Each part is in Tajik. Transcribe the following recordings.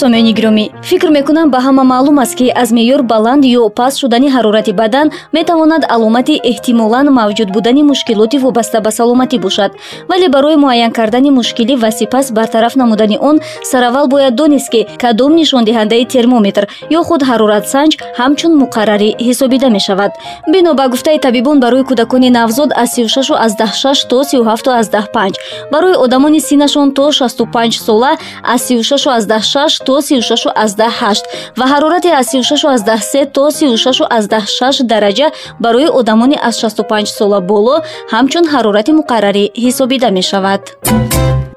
сомиёни гиромӣ. Фикр мекунам ба ҳама маълум аст ки аз меъёр баланд ё паст шудани ҳарорати бадан метавонад аломати эҳтимолан мавҷуд будани мушкилоти вобаста ба саломатӣ бошад. Вале барои муайян кардани мушкилӣ ва сипас бартараф намудани он сараввал бояд донест ки кадом нишондиҳандаи термометр ё худ ҳароратсанҷ ҳамчун муқаррарӣ ҳисобида мешавад. Бино ба гуфтаи табибон барои кӯдакони навзод аз 36 аз 16 то 37 аз 15 барои одамони синнашон то 65 сола аз 36 аз 16 36 то 36 азда 8 ва ҳарорати аз 36 азда 3 то 36 азда 6 дараҷа барои одамони аз 65 сола боло ҳамчун ҳарорати муқаррарӣ ҳисобида мешавад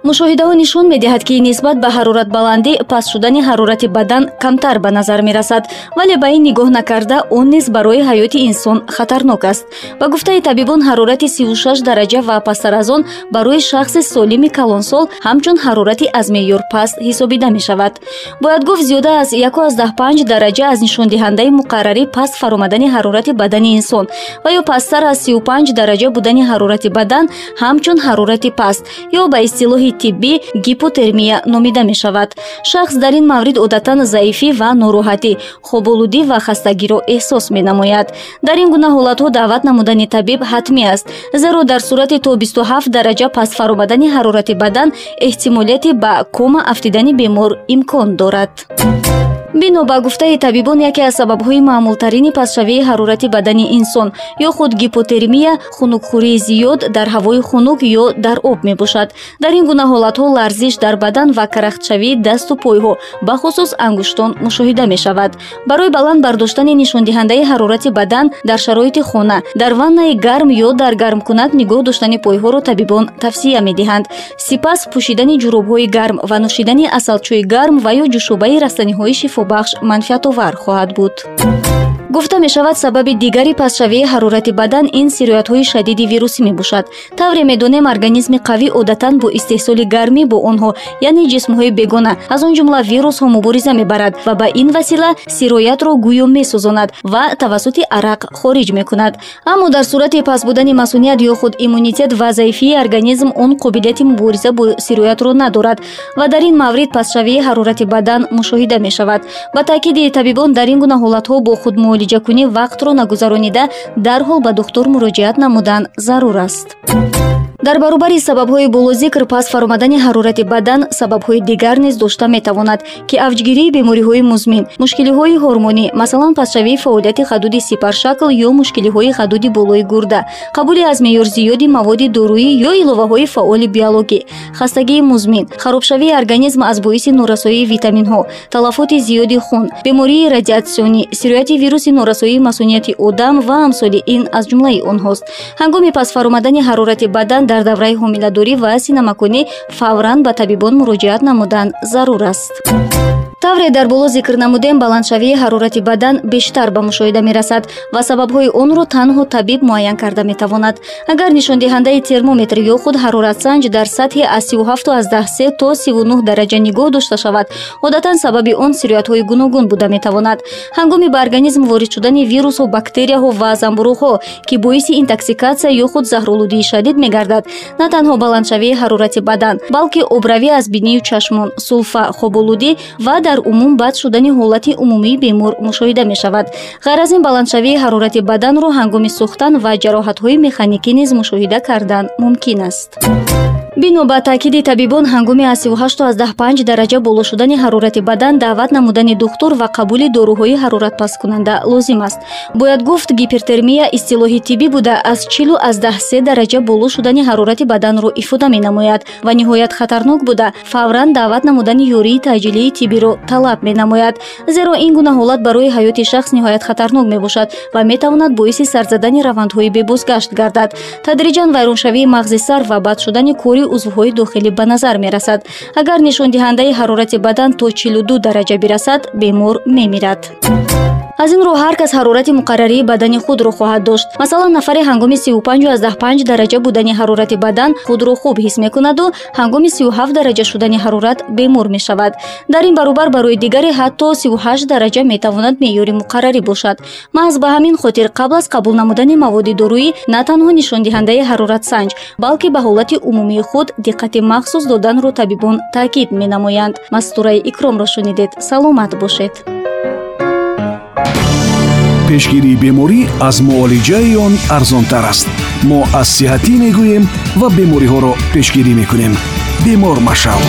мушоҳидаҳо нишон медиҳад ки нисбат ба ҳароратбаландӣ паст шудани ҳарорати бадан камтар ба назар мерасад вале ба ин нигоҳ накарда он низ барои ҳаёти инсон хатарнок аст. Ба гуфтаи табибон ҳарорати 36 дараҷа ва пасттар аз он барои шахси солими калонсол ҳамчун ҳарорати аз меъёр паст ҳисобида мешавад. Бояд гуфт зиёда аз 15 дараҷа аз нишондиҳандаи муқаррарӣ паст фаромадани ҳарорати бадани инсон ва ё пасттар аз 35 дараҷа будани ҳарорати бадан ҳамчун ҳарорати паст ё ба истилоҳи тиббӣ гипотермия номида мешавад. Шахс дар ин маврид одатан заифӣ ва нороҳатӣ хоболудӣ ва хастагиро эҳсос менамояд. Дар ин гуна ҳолатҳо даъват намудани табиб ҳатмӣ аст зеро дар сурати то 27 дараҷа паст фаромадани ҳарорати бадан эҳтимолияти ба кома афтидани бемор имкон дорад бино ба гуфтаи табибон яке аз сабабҳои маъмултарини пастшавии ҳарорати бадани инсон ё худ гипотермия хунукхӯрии зиёд дар ҳавои хунук ё дар об мебошад. Дар ин гуна ҳолатҳо ларзиш дар бадан ва карахтшавии дасту пойҳо бахусус ангуштон мушоҳида мешавад. Барои баланд бардоштани нишондиҳандаи ҳарорати бадан дар шароити хона дар ваннаи гарм ё дар гармкунак нигоҳ доштани пойҳоро табибон тавсия медиҳанд. Сипас пӯшидани ҷуробҳои гарм ва нӯшидани асалчӯи гарм ва ё ҷӯшобаи растаниҳои шифо бахш манфиатовар хоҳад буд гуфта мешавад сабаби дигари пастшавии ҳарорати бадан ин сироятҳои шадиди вирусӣ мебошад. Тавре медонем организми қавӣ одатан бо истеҳсоли гармӣ бо онҳо яъне ҷисмҳои бегона аз он ҷумла вирусҳо мубориза мебарад ва ба ин васила сироятро гӯё месӯзонад ва тавассути арақ хориҷ мекунад. Аммо дар сурати паст будани масуният ё худ иммунитет ва заифии организм он қобилияти мубориза бо сироятро надорад ва дар ин маврид пастшавии ҳарорати бадан мушоҳида мешавад. Ба таъкиди табибон дар ин гуна ҳолатҳо бо худмо муолиҷакунӣ вақтро нагузаронида дарҳол ба духтур муроҷиат намудан зарур аст. Дар баробари сабабҳои болозикр пас фаромадани ҳарорати бадан сабабҳои дигар низ дошта метавонад ки авҷгирии бемориҳои музмин мушкилиҳои ҳормонӣ масалан пасшавии фаъолияти хадуди сипаршакл ё мушкилиҳои хадуди болои гурда қабули аз меъёр зиёди маводи дорӯӣ ё иловаҳои фаъоли биологӣ хастагии музмин харобшавии организм аз боиси норасоии витаминҳо талафоти зиёди хун бемории радиатсионӣ сирояти вируси норасоии масунияти одам ва амсоли ин аз ҷумлаи онҳост. Ҳангоми пас фаромадани ҳарорати бадан дар давраи ҳомиладорӣ ва синамакунӣ фавран ба табибон муроҷиат намудан зарур аст тавре дар боло зикр намудем баландшавии ҳарорати бадан бештар ба мушоҳида мерасад ва сабабҳои онро танҳо табиб муайян карда метавонад. Агар нишондиҳандаи термометр ё худ ҳароратсанҷ дар сатҳи аз 37 то 39 дараҷа нигоҳ дошта шавад. Одатан сабаби он сироятҳои гуногун буда метавонад. Ҳангоми ба организм ворид шудани вирусҳо бактерияҳо ва замбурӯғҳо ки боиси интоксикатсия ё худ заҳролудии шадид мегардад на танҳо баландшавии ҳарорати бадан балки обравӣ аз бинию чашмон сулфа хоболудӣ ва дар умум бад шудани ҳолати умумии бемор мушоҳида мешавад. Ғайр аз ин баландшавии ҳарорати баданро ҳангоми сӯхтан ва ҷароҳатҳои механикӣ низ мушоҳида кардан мумкин аст бино ба таъкиди табибон ҳангоми аз 38 дараҷа боло шудани ҳарорати бадан даъват намудани духтур ва қабули доруҳои ҳароратпасткунанда лозим аст. Бояд гуфт гипертермия истилоҳи тиббӣ буда аз 43 дараҷа боло шудани ҳарорати баданро ифода менамояд ва ниҳоят хатарнок буда. Фавран даъват намудани ёрии таъҷилии тиббиро талаб менамояд зеро ин гуна ҳолат барои ҳаёти шахс ниҳоят хатарнок мебошад ва метавонад боиси сарзадани равандҳои бебозгашт гардад. Тадриҷан вайроншавии мағзи сар ва бад шудани кори узвҳои дохилӣ ба назар мерасад. Агар нишондиҳандаи ҳарорати бадан то 42 дараҷа бирасад бемор мемирад. Аз ин роҳ ҳар кас ҳарорати муқаррарии бадани худро хоҳад дошт. Масалан нафаре ҳангоми 35 дараҷа будани ҳарорати бадан худро хуб ҳис мекунаду. Ҳангоми 37 дараҷа шудани ҳарорат бемор мешавад. Дар ин баробар барои дигаре ҳатто 38 дараҷа метавонад меъёри муқаррарӣ бошад. Маҳз ба ҳамин хотир қабл аз қабул намудани маводи дорӯӣ на танҳо нишондиҳандаи ҳароратсанҷ балки ба ҳолати умумии худ диққати махсус доданро табибон таъкид менамоянд. Мастураи икромро шунидед саломат бошед. Пешгирии беморӣ аз муолиҷаи он арзонтар аст. Мо аз сиҳатӣ мегӯем ва бемориҳоро пешгирӣ мекунем. Бемор машав